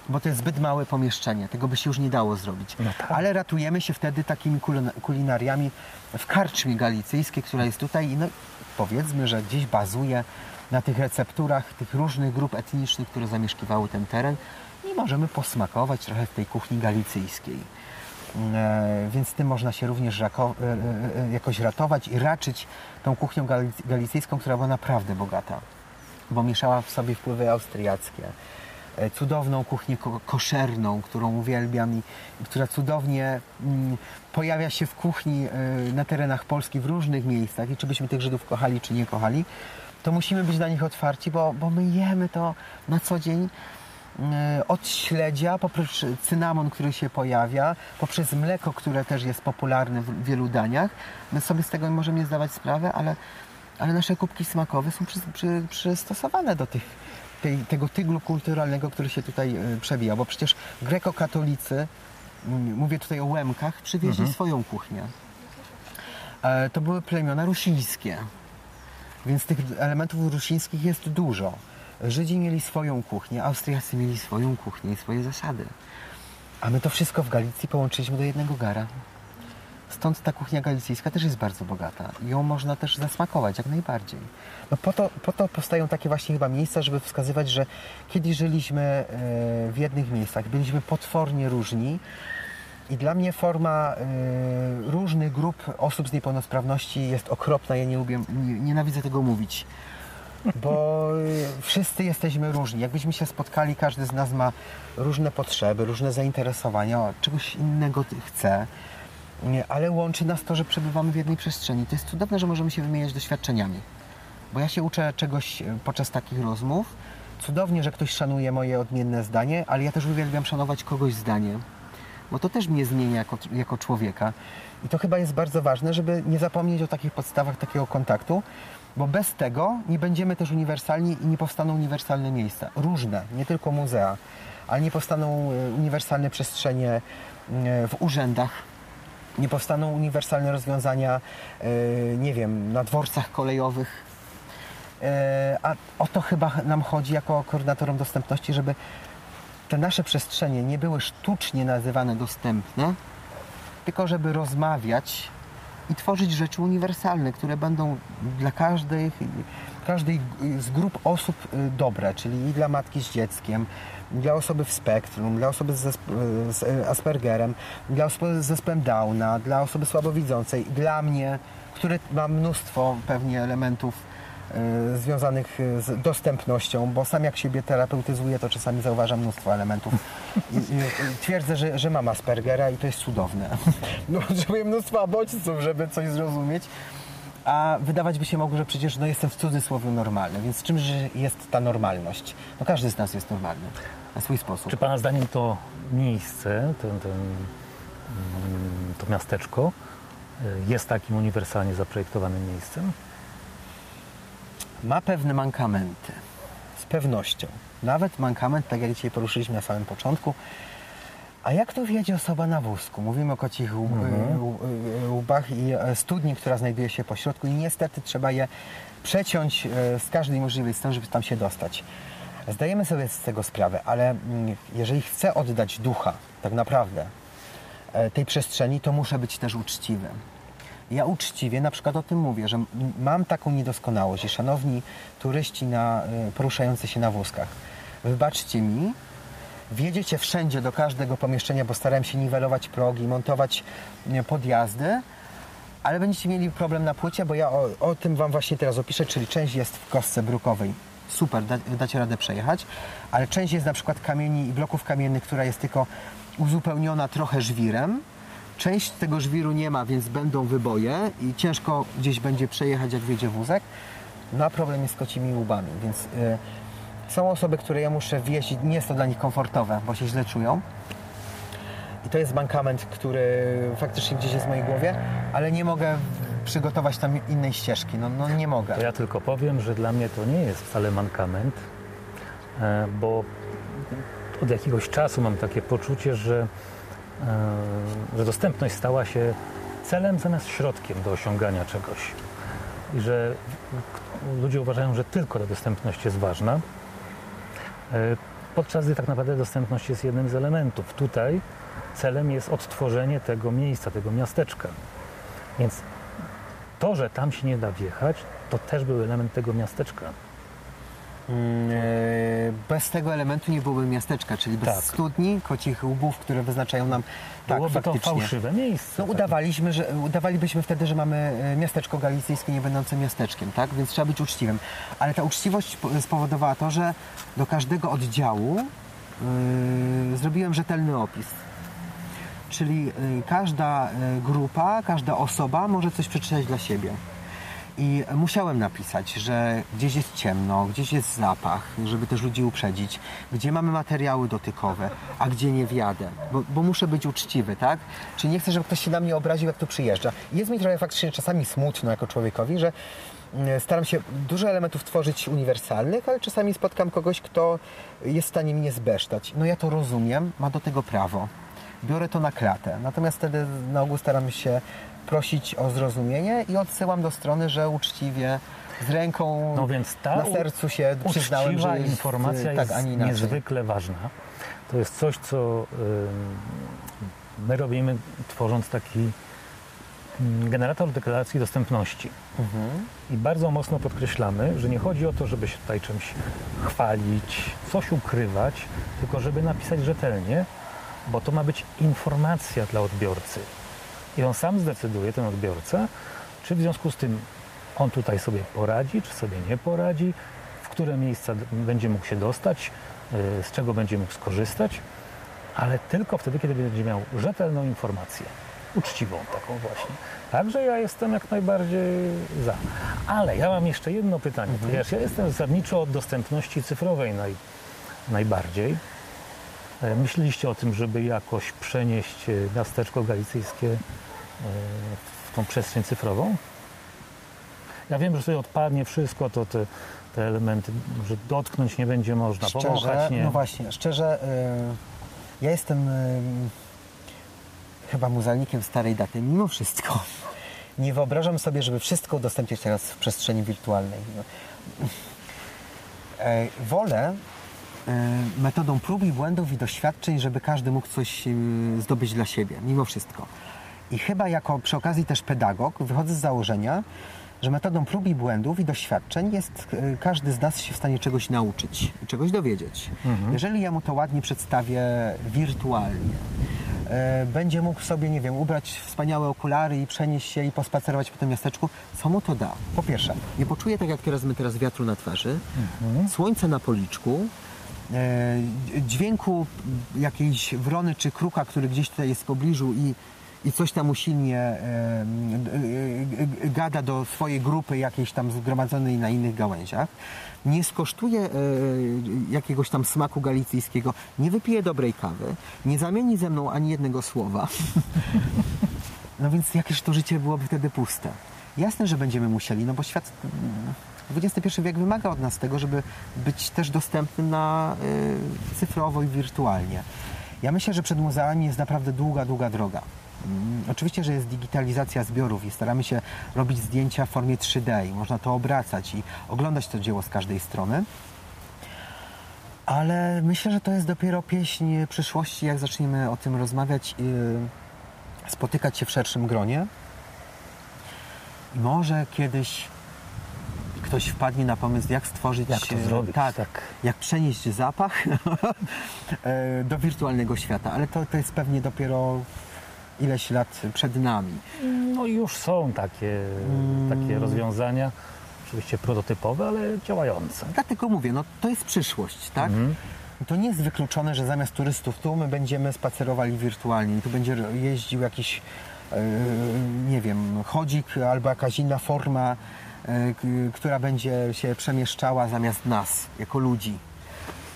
S4: bo to jest zbyt małe pomieszczenie, tego by się już nie dało zrobić.
S3: No tak.
S4: Ale ratujemy się wtedy takimi kulina- kulinariami w karczmie galicyjskiej, która jest tutaj i no, powiedzmy, że gdzieś bazuje na tych recepturach tych różnych grup etnicznych, które zamieszkiwały ten teren i możemy posmakować trochę w tej kuchni galicyjskiej. E, więc tym można się również rako- e, e, e, jakoś ratować i raczyć tą kuchnią gali- galicyjską, która była naprawdę bogata bo mieszała w sobie wpływy austriackie. E, Cudowną kuchnię ko- koszerną, którą uwielbiam i, i która cudownie mm, pojawia się w kuchni e, na terenach Polski w różnych miejscach i czy byśmy tych Żydów kochali, czy nie kochali, to musimy być na nich otwarci, bo, bo my jemy to na co dzień e, od śledzia, poprzez cynamon, który się pojawia, poprzez mleko, które też jest popularne w wielu daniach. My sobie z tego możemy zdawać sprawy, ale, ale nasze kubki smakowe są przy, przy, przystosowane do tych, tej, tego tyglu kulturalnego, który się tutaj e, przewija, bo przecież grekokatolicy, mówię tutaj o Łemkach, przywieźli swoją kuchnię. E, To były plemiona rusińskie. Więc tych elementów rusińskich jest dużo. Żydzi mieli swoją kuchnię, Austriacy mieli swoją kuchnię i swoje zasady. A my to wszystko w Galicji połączyliśmy do jednego gara. Stąd ta kuchnia galicyjska też jest bardzo bogata. I Ją można też zasmakować jak najbardziej. No po to, po to powstają takie właśnie chyba miejsca, żeby wskazywać, że kiedyś żyliśmy e, w jednych miejscach, byliśmy potwornie różni. I dla mnie forma e, różnych grup osób z niepełnosprawności jest okropna. Ja nie lubię, nie, nienawidzę tego mówić. Bo y, wszyscy jesteśmy różni. Jakbyśmy się spotkali, każdy z nas ma różne potrzeby, różne zainteresowania, czegoś innego chce. Nie, Ale łączy nas to, że przebywamy w jednej przestrzeni. To jest cudowne, że możemy się wymieniać doświadczeniami. Bo ja się uczę czegoś e, podczas takich rozmów. Cudownie, że ktoś szanuje moje odmienne zdanie, ale ja też uwielbiam szanować kogoś zdanie. Bo to też mnie zmienia jako, jako człowieka. I to chyba jest bardzo ważne, żeby nie zapomnieć o takich podstawach takiego kontaktu, bo bez tego nie będziemy też uniwersalni i nie powstaną uniwersalne miejsca. Różne, nie tylko muzea, ale nie powstaną e, uniwersalne przestrzenie e, w urzędach, nie powstaną uniwersalne rozwiązania, e, nie wiem, na dworcach kolejowych. E, A o to chyba nam chodzi jako koordynatorom dostępności, żeby te nasze przestrzenie nie były sztucznie nazywane dostępne, tylko żeby rozmawiać i tworzyć rzeczy uniwersalne, które będą dla każdej, każdej z grup osób y, dobre, czyli i dla matki z dzieckiem, dla osoby w spektrum, dla osoby z, zesp- z y, Aspergerem, dla osoby z zespołem Downa, dla osoby słabowidzącej, dla mnie, który ma mnóstwo pewnie elementów y, związanych y, z dostępnością, bo sam jak siebie terapeutyzuję, to czasami zauważam mnóstwo elementów. Twierdzę, że, że mam Aspergera i to jest cudowne. No, potrzebuję mnóstwa bodźców, żeby coś zrozumieć. A wydawać by się mogło, że przecież no, jestem w cudzysłowie normalny, więc czymże jest ta normalność? No każdy z nas jest normalny na swój sposób.
S3: Czy Pana zdaniem to miejsce, ten, ten, mm, to miasteczko y, jest takim uniwersalnie zaprojektowanym miejscem?
S4: ma pewne mankamenty. Z pewnością. Nawet mankament, tak jak dzisiaj poruszyliśmy na samym początku, A jak tu wjedzie osoba na wózku? Mówimy o kocich łb, łb- łbach i e, studni, która znajduje się po środku i niestety trzeba je przeciąć e, z każdej możliwej strony, żeby tam się dostać. Zdajemy sobie z tego sprawę, ale mm, jeżeli chcę oddać ducha, tak naprawdę, e, tej przestrzeni, to muszę być też uczciwy. Ja uczciwie na przykład o tym mówię, że mam taką niedoskonałość i szanowni turyści na, poruszający się na wózkach, wybaczcie mi, wjedziecie wszędzie do każdego pomieszczenia, bo starałem się niwelować progi, montować podjazdy, ale będziecie mieli problem na płycie, bo ja o, o tym Wam właśnie teraz opiszę, czyli część jest w kostce brukowej. Super, da, dacie radę przejechać, ale część jest na przykład kamieni i bloków kamiennych, która jest tylko uzupełniona trochę żwirem. Część tego żwiru nie ma, więc będą wyboje i ciężko gdzieś będzie przejechać, jak wjedzie wózek. No a problem jest z kocimi łbami, więc y, są osoby, które ja muszę wjeździć, nie jest to dla nich komfortowe, bo się źle czują. I to jest mankament, który faktycznie gdzieś jest w mojej głowie, ale nie mogę przygotować tam innej ścieżki. No, no nie mogę.
S3: To ja tylko powiem, że dla mnie to nie jest wcale mankament, e, bo od jakiegoś czasu mam takie poczucie, że, e, że dostępność stała się celem zamiast środkiem do osiągania czegoś. I że ludzie uważają, że tylko ta dostępność jest ważna, podczas gdy tak naprawdę dostępność jest jednym z elementów. Tutaj celem jest odtworzenie tego miejsca, tego miasteczka. Więc to, że tam się nie da wjechać, to też był element tego miasteczka.
S4: Mm, e, Bez tego elementu nie byłoby miasteczka, czyli bez
S3: Tak.
S4: studni, kocich łbów, które wyznaczają nam tak,
S3: Byłoby to
S4: faktycznie.
S3: fałszywe miejsce.
S4: No, udawaliśmy, że, udawalibyśmy wtedy, że mamy e, miasteczko galicyjskie nie będące miasteczkiem, tak? Więc trzeba być uczciwym. Ale ta uczciwość po- spowodowała to, że do każdego oddziału yy, zrobiłem rzetelny opis. Czyli yy, każda grupa, każda osoba może coś przeczytać dla siebie. I musiałem napisać, że gdzieś jest ciemno, gdzieś jest zapach, żeby też ludzi uprzedzić, gdzie mamy materiały dotykowe, a gdzie nie wjadę, bo, bo muszę być uczciwy, tak? Czyli nie chcę, żeby ktoś się na mnie obraził, jak tu przyjeżdża. Jest mi trochę faktycznie czasami smutno jako człowiekowi, że mm, staram się dużo elementów tworzyć uniwersalnych, ale czasami spotkam kogoś, kto jest w stanie mnie zbesztać. No ja to rozumiem, ma do tego prawo. Biorę to na klatę. Natomiast wtedy na ogół staram się prosić o zrozumienie i odsyłam do strony, że uczciwie z ręką
S3: No więc ta
S4: na sercu się przyznałem, że jest,
S3: informacja
S4: tak,
S3: jest
S4: inaczej.
S3: niezwykle ważna. To jest coś, co ym, my robimy tworząc taki mm, generator deklaracji dostępności.
S4: Mhm.
S3: I bardzo mocno podkreślamy, że nie chodzi o to, żeby się tutaj czymś chwalić, coś ukrywać, tylko żeby napisać rzetelnie, bo to ma być informacja dla odbiorcy. I on sam zdecyduje, ten odbiorca, czy w związku z tym on tutaj sobie poradzi, czy sobie nie poradzi, w które miejsca będzie mógł się dostać, y, z czego będzie mógł skorzystać, ale tylko wtedy, kiedy będzie miał rzetelną informację. Uczciwą taką właśnie. Także ja jestem jak najbardziej za. Ale ja mam jeszcze jedno pytanie, ponieważ ja jestem zasadniczo od dostępności cyfrowej naj, najbardziej. E, Myśleliście o tym, żeby jakoś przenieść e, miasteczko galicyjskie e, w tą przestrzeń cyfrową? Ja wiem, że tutaj odpadnie wszystko, to te, te elementy, że dotknąć nie będzie można,
S4: Szczerze,
S3: powąchać nie.
S4: no właśnie, szczerze, ja jestem chyba muzealnikiem starej daty. Mimo wszystko nie wyobrażam sobie, żeby wszystko udostępniać teraz w przestrzeni wirtualnej. Wolę metodą prób i błędów i doświadczeń, żeby każdy mógł coś e, zdobyć dla siebie, mimo wszystko. I chyba jako przy okazji też pedagog wychodzę z założenia, że metodą prób i błędów i doświadczeń jest e, każdy z nas się w stanie czegoś nauczyć i czegoś dowiedzieć. Jeżeli ja mu to ładnie przedstawię wirtualnie, e, będzie mógł sobie, nie wiem, ubrać wspaniałe okulary i przenieść się i pospacerować po tym miasteczku, co mu to da? Po pierwsze, nie poczuje tak jak teraz my teraz wiatru na twarzy, słońce na policzku, e, dźwięku jakiejś wrony czy kruka, który gdzieś tutaj jest w pobliżu i, i coś tam usilnie e, e, e, gada do swojej grupy jakiejś tam zgromadzonej na innych gałęziach, nie skosztuje e, jakiegoś tam smaku galicyjskiego, nie wypije dobrej kawy, nie zamieni ze mną ani jednego słowa. No więc jakież to życie byłoby wtedy puste. Jasne, że będziemy musieli, no bo świat mm, XXI wiek wymaga od nas tego, żeby być też dostępnym na y, cyfrowo i wirtualnie. Ja myślę, że przed muzeami jest naprawdę długa, długa droga. Mm, Oczywiście, że jest digitalizacja zbiorów i staramy się robić zdjęcia w formie 3D i można to obracać i oglądać to dzieło z każdej strony. Ale myślę, że to jest dopiero pieśń przyszłości, jak zaczniemy o tym rozmawiać i y, spotykać się w szerszym gronie. I może kiedyś ktoś wpadnie na pomysł, jak stworzyć...
S3: Jak to zrobić,
S4: Tak,
S3: tak.
S4: jak przenieść zapach e, do wirtualnego świata. Ale to, to jest pewnie dopiero ileś lat przed nami.
S3: No i już są takie, takie rozwiązania, oczywiście prototypowe, ale działające.
S4: Dlatego mówię, no to jest przyszłość, tak?
S3: Mhm.
S4: To nie jest wykluczone, że zamiast turystów tu my będziemy spacerowali wirtualnie i tu będzie jeździł jakiś, e, nie wiem, chodzik albo jakaś inna forma, która będzie się przemieszczała zamiast nas, jako ludzi.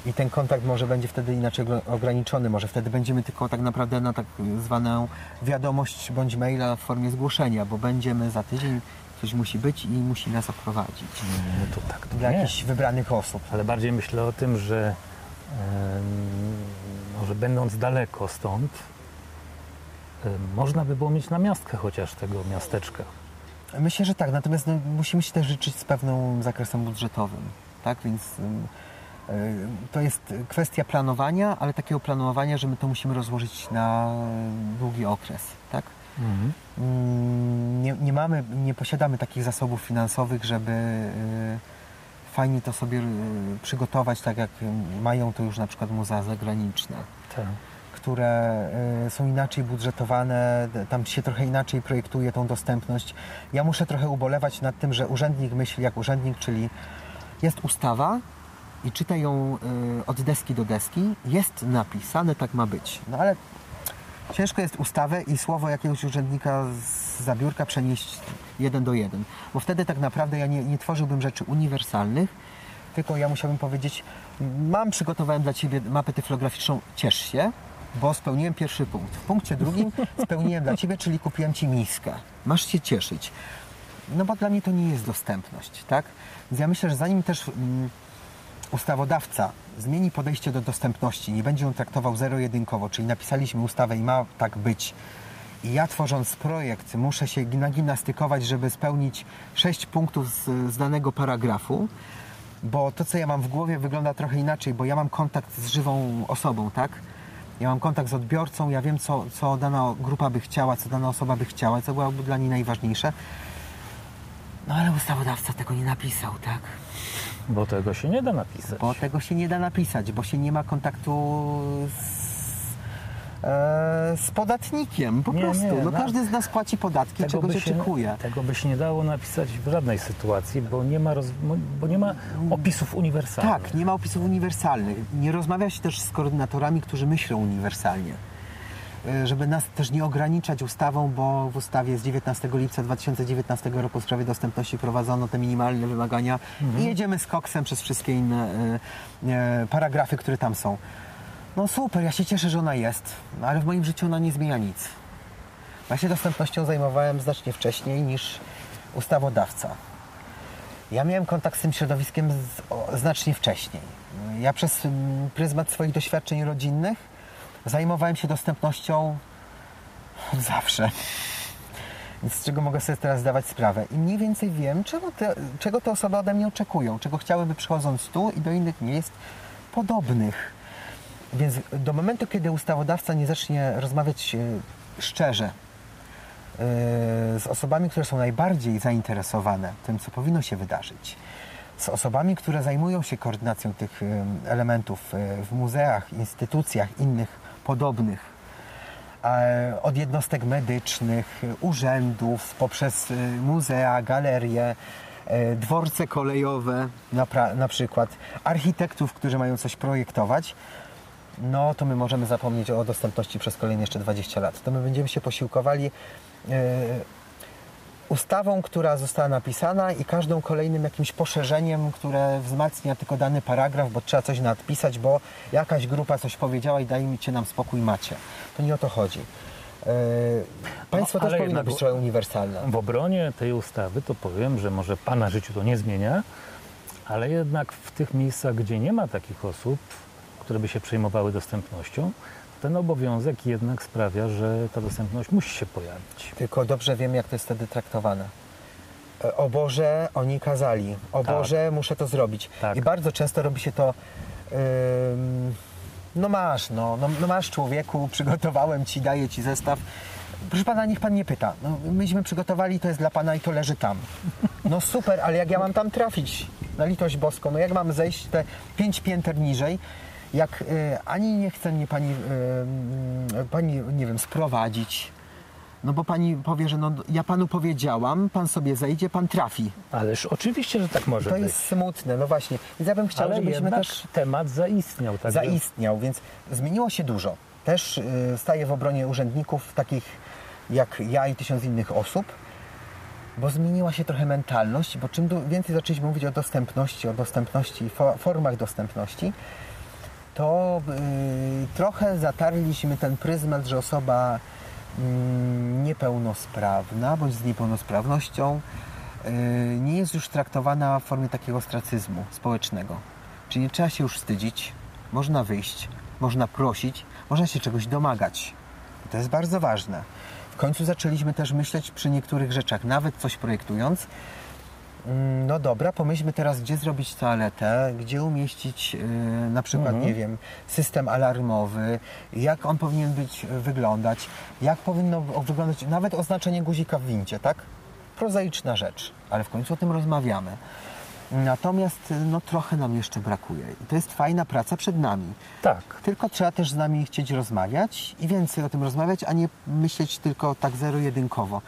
S4: I ten kontakt może będzie wtedy inaczej ograniczony. Może wtedy będziemy tylko tak naprawdę na tak zwaną wiadomość bądź maila w formie zgłoszenia, bo będziemy za tydzień, ktoś musi być i musi nas oprowadzić.
S3: No to tak to
S4: Dla
S3: nie.
S4: jakichś wybranych osób.
S3: Ale bardziej myślę o tym, że może będąc daleko stąd, em, można by było mieć namiastkę chociaż tego miasteczka.
S4: Myślę, że tak, natomiast no, musimy się też życzyć z pewnym zakresem budżetowym, tak, więc y, to jest kwestia planowania, ale takiego planowania, że my to musimy rozłożyć na długi okres, tak. Mm, Nie, nie mamy, nie posiadamy takich zasobów finansowych, żeby y, fajnie to sobie y, przygotować, tak jak mają to już na przykład muzea zagraniczne
S3: Tak.
S4: Które y, są inaczej budżetowane, tam się trochę inaczej projektuje tą dostępność. Ja muszę trochę ubolewać nad tym, że urzędnik myśli jak urzędnik, czyli jest ustawa i czyta ją y, od deski do deski, jest napisane, tak ma być. No ale ciężko jest ustawę i słowo jakiegoś urzędnika z zabiórka przenieść jeden do jeden, bo wtedy tak naprawdę ja nie, nie tworzyłbym rzeczy uniwersalnych, tylko ja musiałbym powiedzieć, mam, przygotowałem dla Ciebie mapę tyflograficzną, ciesz się, bo spełniłem pierwszy punkt. W punkcie drugim spełniłem dla Ciebie, czyli kupiłem Ci miskę. Masz się cieszyć. No bo dla mnie to nie jest dostępność, tak? Więc ja myślę, że zanim też mm, ustawodawca zmieni podejście do dostępności, nie będzie ją traktował zero-jedynkowo, czyli napisaliśmy ustawę i ma tak być, i ja tworząc projekt muszę się nagimnastykować, żeby spełnić sześć punktów z, z danego paragrafu, bo to, co ja mam w głowie, wygląda trochę inaczej, bo ja mam kontakt z żywą osobą, tak? Ja mam kontakt z odbiorcą, ja wiem, co, co dana grupa by chciała, co dana osoba by chciała, co byłoby dla niej najważniejsze. No ale ustawodawca tego nie napisał, tak?
S3: Bo tego się nie da napisać.
S4: Bo tego się nie da napisać, bo się nie ma kontaktu z, z podatnikiem, po
S3: Nie,
S4: prostu.
S3: nie,
S4: no, każdy z nas płaci podatki, czego
S3: by
S4: się oczekuje.
S3: tego by się nie dało napisać w żadnej sytuacji, bo nie ma, roz, bo nie ma opisów uniwersalnych.
S4: Tak, nie ma opisów uniwersalnych. Nie rozmawia się też z koordynatorami, którzy myślą uniwersalnie. E, Żeby nas też nie ograniczać ustawą, bo w ustawie z 19 lipca 2019 roku w sprawie dostępności prowadzono te minimalne wymagania i jedziemy z koksem przez wszystkie inne e, e, paragrafy, które tam są. No super, ja się cieszę, że ona jest, ale w moim życiu ona nie zmienia nic. Ja się dostępnością zajmowałem znacznie wcześniej niż ustawodawca. Ja miałem kontakt z tym środowiskiem znacznie wcześniej. Ja przez mm, pryzmat swoich doświadczeń rodzinnych zajmowałem się dostępnością od zawsze. Z czego mogę sobie teraz zdawać sprawę. I mniej więcej wiem, czego te, czego te osoby ode mnie oczekują, czego chciałyby przychodząc tu i do innych miejsc podobnych. Więc do momentu, kiedy ustawodawca nie zacznie rozmawiać e, szczerze e, z osobami, które są najbardziej zainteresowane tym, co powinno się wydarzyć, z osobami, które zajmują się koordynacją tych e, elementów w muzeach, instytucjach innych podobnych, od jednostek medycznych, urzędów, poprzez muzea, galerie, dworce kolejowe na, na przykład, architektów, którzy mają coś projektować, no to my możemy zapomnieć o dostępności przez kolejne jeszcze 20 lat. To my będziemy się posiłkowali e, ustawą, która została napisana i każdą kolejnym jakimś poszerzeniem, które wzmacnia tylko dany paragraf, bo trzeba coś nadpisać, bo jakaś grupa coś powiedziała i dajcie nam spokój, macie. To nie o to chodzi. E, państwo
S3: No,
S4: też powinno być trochę uniwersalne.
S3: W obronie tej ustawy to powiem, że może Pana życiu to nie zmienia, ale jednak w tych miejscach, gdzie nie ma takich osób, które by się przejmowały dostępnością, ten obowiązek jednak sprawia, że ta dostępność musi się pojawić.
S4: Tylko dobrze wiem, jak to jest wtedy traktowane. E, O Boże, oni kazali. O
S3: Tak.
S4: Boże, muszę to zrobić.
S3: Tak.
S4: I bardzo często robi się to. ym, no masz, no, no, no masz człowieku, przygotowałem ci, daję ci zestaw. Proszę pana, niech pan nie pyta. No, myśmy przygotowali, to jest dla pana i to leży tam. No super, ale jak ja mam tam trafić? Na litość boską, no jak mam zejść te pięć pięter niżej? Jak y, ani nie chce mnie pani, y, y, pani, nie wiem, sprowadzić, no bo pani powie, że no, ja panu powiedziałam, pan sobie zejdzie, pan trafi.
S3: Ależ oczywiście, że tak może
S4: To
S3: być.
S4: jest smutne, no właśnie. Więc ja bym chciał,
S3: Ale
S4: żebyśmy też
S3: temat zaistniał. Także
S4: zaistniał, więc zmieniło się dużo. Też y, staję w obronie urzędników takich jak ja i tysiąc innych osób, bo zmieniła się trochę mentalność, bo czym więcej zaczęliśmy mówić o dostępności, o dostępności, fo- formach dostępności, to y, trochę zatarliśmy ten pryzmat, że osoba mm, niepełnosprawna bądź z niepełnosprawnością y, nie jest już traktowana w formie takiego ostracyzmu społecznego. Czyli nie trzeba się już wstydzić, można wyjść, można prosić, można się czegoś domagać. To jest bardzo ważne. W końcu zaczęliśmy też myśleć przy niektórych rzeczach, nawet coś projektując, No dobra, pomyślmy teraz, gdzie zrobić toaletę, gdzie umieścić yy, na przykład, nie wiem, system alarmowy, jak on powinien być, y, wyglądać, jak powinno wyglądać nawet oznaczenie guzika w wincie, tak? Prozaiczna rzecz, ale w końcu o tym rozmawiamy. Natomiast y, no, trochę nam jeszcze brakuje i to jest fajna praca przed nami.
S3: tak.
S4: Tylko trzeba też z nami chcieć rozmawiać i więcej o tym rozmawiać, a nie myśleć tylko tak zero-jedynkowo.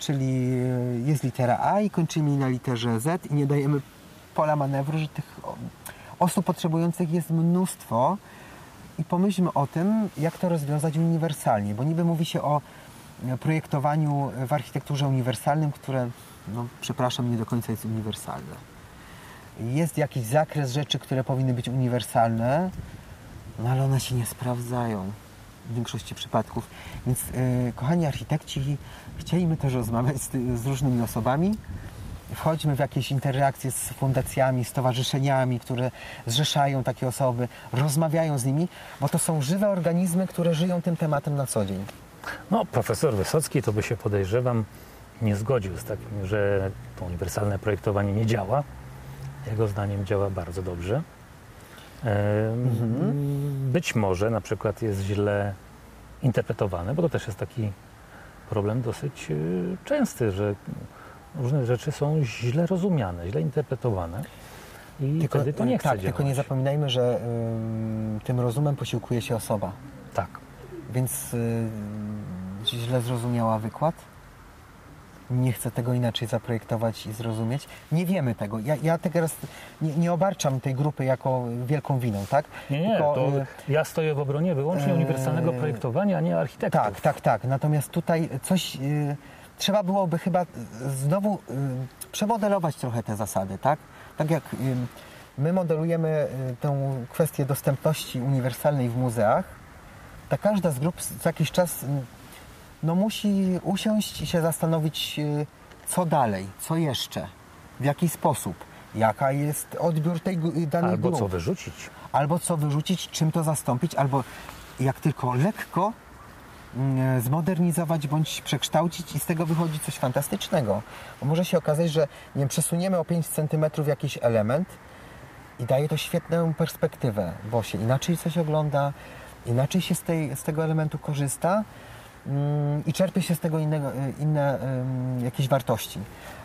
S4: Czyli e, jest litera A i kończymy na literze Z i nie dajemy pola manewru, że tych osób potrzebujących jest mnóstwo i pomyślmy o tym, jak to rozwiązać uniwersalnie, bo niby mówi się o e, projektowaniu w architekturze uniwersalnym, które, no przepraszam, nie do końca jest uniwersalne. Jest jakiś zakres rzeczy, które powinny być uniwersalne, no ale one się nie sprawdzają w większości przypadków. Więc e, kochani architekci, chcieliśmy też rozmawiać z, z różnymi osobami. Wchodźmy w jakieś interakcje z fundacjami, stowarzyszeniami, które zrzeszają takie osoby, rozmawiają z nimi, bo to są żywe organizmy, które żyją tym tematem na co dzień.
S3: No, profesor Wysocki to by się podejrzewam nie zgodził z takim, że to uniwersalne projektowanie nie działa. Jego zdaniem działa bardzo dobrze. Być może na przykład jest źle interpretowane, bo to też jest taki problem dosyć y, częsty, że różne rzeczy są źle rozumiane, źle interpretowane i wtedy to nie chce
S4: tak,
S3: działać.
S4: tylko nie zapominajmy, że ym, tym rozumem posiłkuje się osoba.
S3: Tak.
S4: Więc y, źle zrozumiała wykład. Nie chcę tego inaczej zaprojektować i zrozumieć. Nie wiemy tego. Ja, ja teraz nie, nie obarczam tej grupy jako wielką winą, tak?
S3: Nie, nie,
S4: Tylko,
S3: to
S4: y,
S3: ja stoję w obronie wyłącznie uniwersalnego projektowania, a nie architektów.
S4: Tak, tak, tak. Natomiast tutaj coś y, trzeba byłoby chyba y, znowu y, przemodelować trochę te zasady, tak? Tak jak y, my modelujemy y, tę kwestię dostępności uniwersalnej w muzeach, tak każda z grup co jakiś czas y, no, musi usiąść i się zastanowić, y, co dalej, co jeszcze, w jaki sposób, jaka jest odbiór tej danej
S3: Albo
S4: grupy
S3: co wyrzucić.
S4: albo co wyrzucić, czym to zastąpić, albo jak tylko lekko mm, zmodernizować bądź przekształcić i z tego wychodzi coś fantastycznego. Bo może się okazać, że nie wiem, przesuniemy o 5 cm jakiś element i daje to świetną perspektywę, bo się inaczej coś ogląda, inaczej się z, tej, z tego elementu korzysta i czerpie się z tego innego, y, inne jakieś wartości.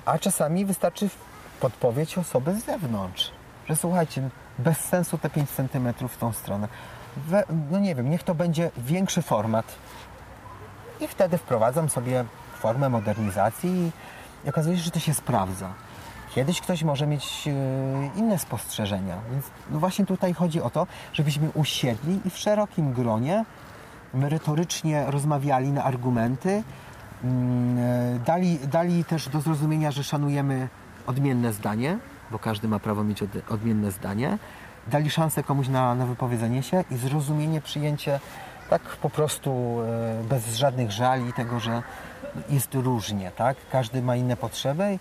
S4: A czasami wystarczy podpowiedź osoby z zewnątrz, że słuchajcie, bez sensu te 5 cm w tą stronę. We, no nie wiem, niech to będzie większy format. I wtedy wprowadzam sobie formę modernizacji i okazuje się, że to się sprawdza. Kiedyś ktoś może mieć e, inne spostrzeżenia, więc no właśnie tutaj chodzi o to, żebyśmy usiedli i w szerokim gronie merytorycznie rozmawiali na argumenty, mm, e, dali, dali też do zrozumienia, że szanujemy odmienne zdanie, bo każdy ma prawo mieć od, odmienne zdanie, dali szansę komuś na, na wypowiedzenie się i zrozumienie, przyjęcie tak po prostu e, bez żadnych żali tego, że jest różnie, tak? Każdy ma inne potrzeby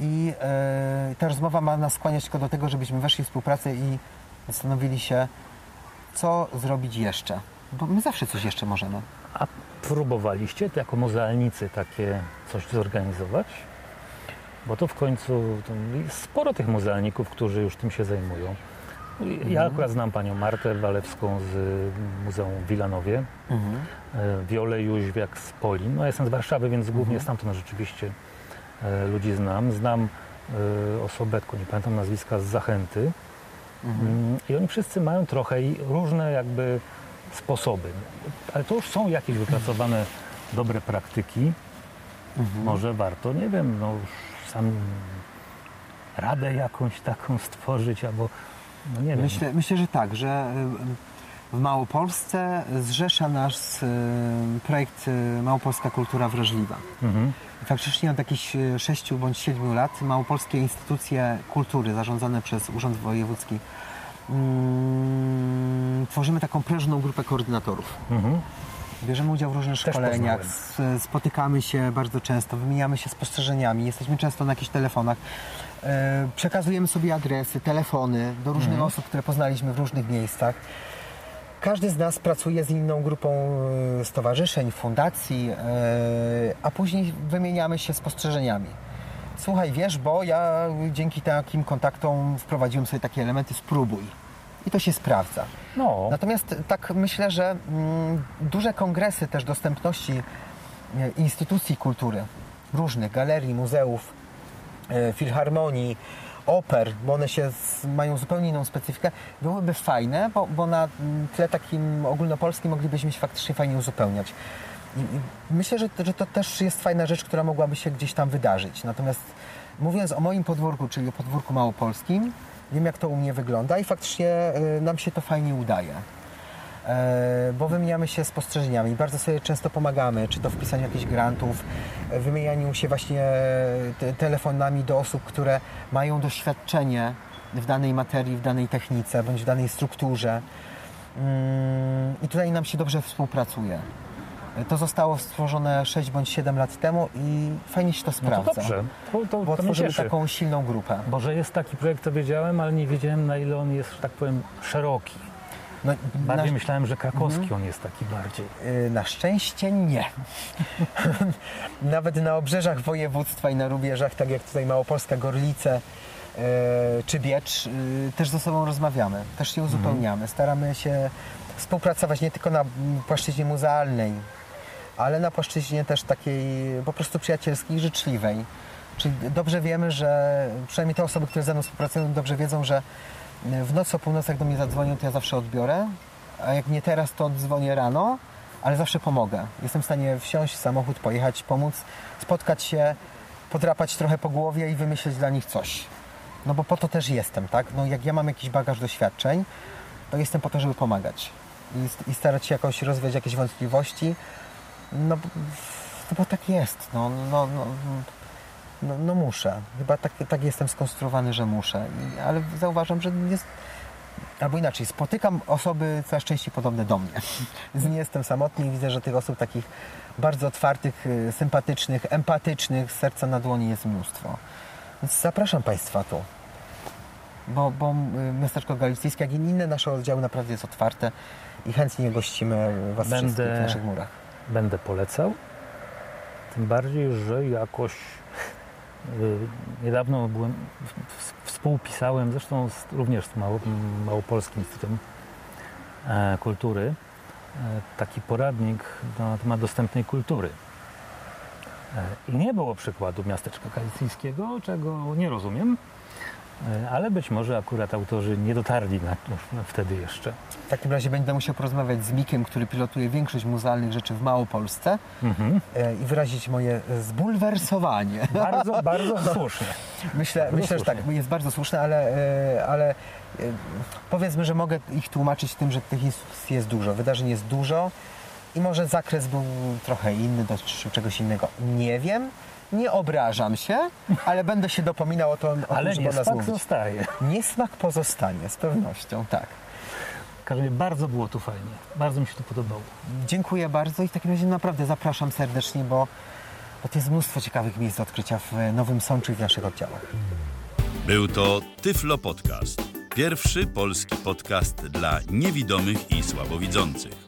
S4: i e, ta rozmowa ma nas skłaniać tylko do tego, żebyśmy weszli w współpracę i zastanowili się, co zrobić jeszcze. Bo my zawsze coś jeszcze możemy.
S3: A próbowaliście to jako muzealnicy takie coś zorganizować? Bo to w końcu to jest sporo tych muzealników, którzy już tym się zajmują. Ja akurat znam panią Martę Walewską z Muzeum w Wilanowie,
S4: Mhm.
S3: e, Wiolę Jóźwiak z Polin. No, ja jestem z Warszawy, więc głównie stamtąd rzeczywiście e, ludzi znam. Znam e, osobę, tylko nie pamiętam nazwiska, z Zachęty. Mm, I oni wszyscy mają trochę różne jakby sposoby. Ale to już są jakieś wypracowane dobre praktyki. Może warto, nie wiem, no już sam radę jakąś taką stworzyć, albo no nie wiem.
S4: Myślę, myślę, że tak, że w Małopolsce zrzesza nas projekt y, Małopolska Kultura Wrażliwa.
S3: Mhm.
S4: Faktycznie od jakichś 6 bądź 7 lat małopolskie instytucje kultury zarządzane przez Urząd Wojewódzki mm, tworzymy taką prężną grupę koordynatorów.
S3: Mhm.
S4: Bierzemy udział w różnych
S3: Też
S4: szkoleniach,
S3: poznałem.
S4: spotykamy się bardzo często, wymieniamy się spostrzeżeniami, jesteśmy często na jakichś telefonach. E, przekazujemy sobie adresy, telefony do różnych
S3: Mhm.
S4: osób, które poznaliśmy w różnych miejscach. Każdy z nas pracuje z inną grupą e, stowarzyszeń, fundacji, e, a później wymieniamy się spostrzeżeniami. Słuchaj, wiesz, bo ja dzięki takim kontaktom wprowadziłem sobie takie elementy, spróbuj. I to się sprawdza.
S3: No,
S4: Natomiast tak myślę, że mm, duże kongresy też dostępności e, instytucji kultury, różnych galerii, muzeów, e, filharmonii, oper, bo one się z, mają zupełnie inną specyfikę, byłyby fajne, bo, bo na mm, tle takim ogólnopolskim moglibyśmy się faktycznie fajnie uzupełniać. I, i myślę, że, że to też jest fajna rzecz, która mogłaby się gdzieś tam wydarzyć. Natomiast mówiąc o moim podwórku, czyli o podwórku małopolskim, wiem jak to u mnie wygląda i faktycznie e, nam się to fajnie udaje. E, bo wymieniamy się spostrzeżeniami, bardzo sobie często pomagamy, czy to w pisaniu jakichś grantów, e, wymienianiu się właśnie te, telefonami do osób, które mają doświadczenie w danej materii, w danej technice, bądź w danej strukturze. Mm, I tutaj nam się dobrze współpracuje. To zostało stworzone 6 bądź 7 lat temu i fajnie się to
S3: no
S4: sprawdza.
S3: to dobrze. To, to,
S4: Bo
S3: to
S4: taką silną grupę.
S3: Bo że jest taki projekt, to wiedziałem, ale nie wiedziałem na ile on jest, że tak powiem, szeroki.
S4: No,
S3: Bardziej
S4: na-
S3: myślałem, że krakowski
S4: Mhm.
S3: on jest taki bardziej.
S4: Y, Na szczęście nie. Nawet na obrzeżach województwa i na rubieżach, tak jak tutaj Małopolska, Gorlice y, czy Biecz, y, też ze sobą rozmawiamy, też się uzupełniamy. Staramy się współpracować nie tylko na mm, płaszczyźnie muzealnej, ale na płaszczyźnie też takiej po prostu przyjacielskiej życzliwej. Czyli dobrze wiemy, że przynajmniej te osoby, które ze mną współpracują, dobrze wiedzą, że w nocy o północy, jak do mnie zadzwonią, to ja zawsze odbiorę, a jak nie teraz, to dzwonię rano, ale zawsze pomogę. Jestem w stanie wsiąść w samochód, pojechać, pomóc, spotkać się, podrapać trochę po głowie i wymyśleć dla nich coś. No bo po to też jestem, tak? No jak ja mam jakiś bagaż doświadczeń, to jestem po to, żeby pomagać i, i starać się jakoś rozwiać jakieś wątpliwości, no, bo- no bo tak jest, no, no, no, no, no muszę. Chyba tak, tak jestem skonstruowany, że muszę. I, ale zauważam, że jest. Albo inaczej, spotykam osoby coraz częściej podobne do mnie. Nie jestem samotny i widzę, że tych osób takich bardzo otwartych, y, sympatycznych, empatycznych, z serca na dłoni jest mnóstwo. Więc zapraszam Państwa tu. Bo, bo y, miasteczko galicyjskie, jak i inne nasze oddziały naprawdę jest otwarte i chętnie gościmy Was
S3: Będę-
S4: wszystkich w naszych murach.
S3: Będę polecał. Tym bardziej, że jakoś y, niedawno byłem, współpisałem, zresztą z, również z Mało, Małopolskim Instytutem e, Kultury, e, taki poradnik na temat dostępnej kultury. E, I nie było przykładu miasteczka kalicyjskiego, czego nie rozumiem, ale być może akurat autorzy nie dotarli na to wtedy jeszcze.
S4: W takim razie będę musiał porozmawiać z Mikiem, który pilotuje większość muzealnych rzeczy w Małopolsce
S3: Mhm.
S4: e, i wyrazić moje zbulwersowanie.
S3: Bardzo, bardzo słusznie.
S4: Myślę,
S3: Bardzo
S4: myślę że tak,
S3: słusznie.
S4: jest bardzo słuszne, ale, e, ale e, powiedzmy, że mogę ich tłumaczyć tym, że tych instytucji jest dużo, wydarzeń jest dużo i może zakres był trochę inny, dotyczył czegoś innego. Nie wiem, nie obrażam się, ale będę się dopominał o, to, o
S3: Ale
S4: tym, żeby
S3: nie
S4: o nas
S3: smak
S4: mówić.
S3: zostaje.
S4: Niesmak pozostanie, z pewnością, tak.
S3: Razie bardzo było tu fajnie. Bardzo mi się to podobało.
S4: Dziękuję bardzo i w takim razie naprawdę zapraszam serdecznie, bo, bo to jest mnóstwo ciekawych miejsc do odkrycia w Nowym Sączu i w naszych oddziałach.
S1: Był to Tyflo Podcast. Pierwszy polski podcast dla niewidomych i słabowidzących.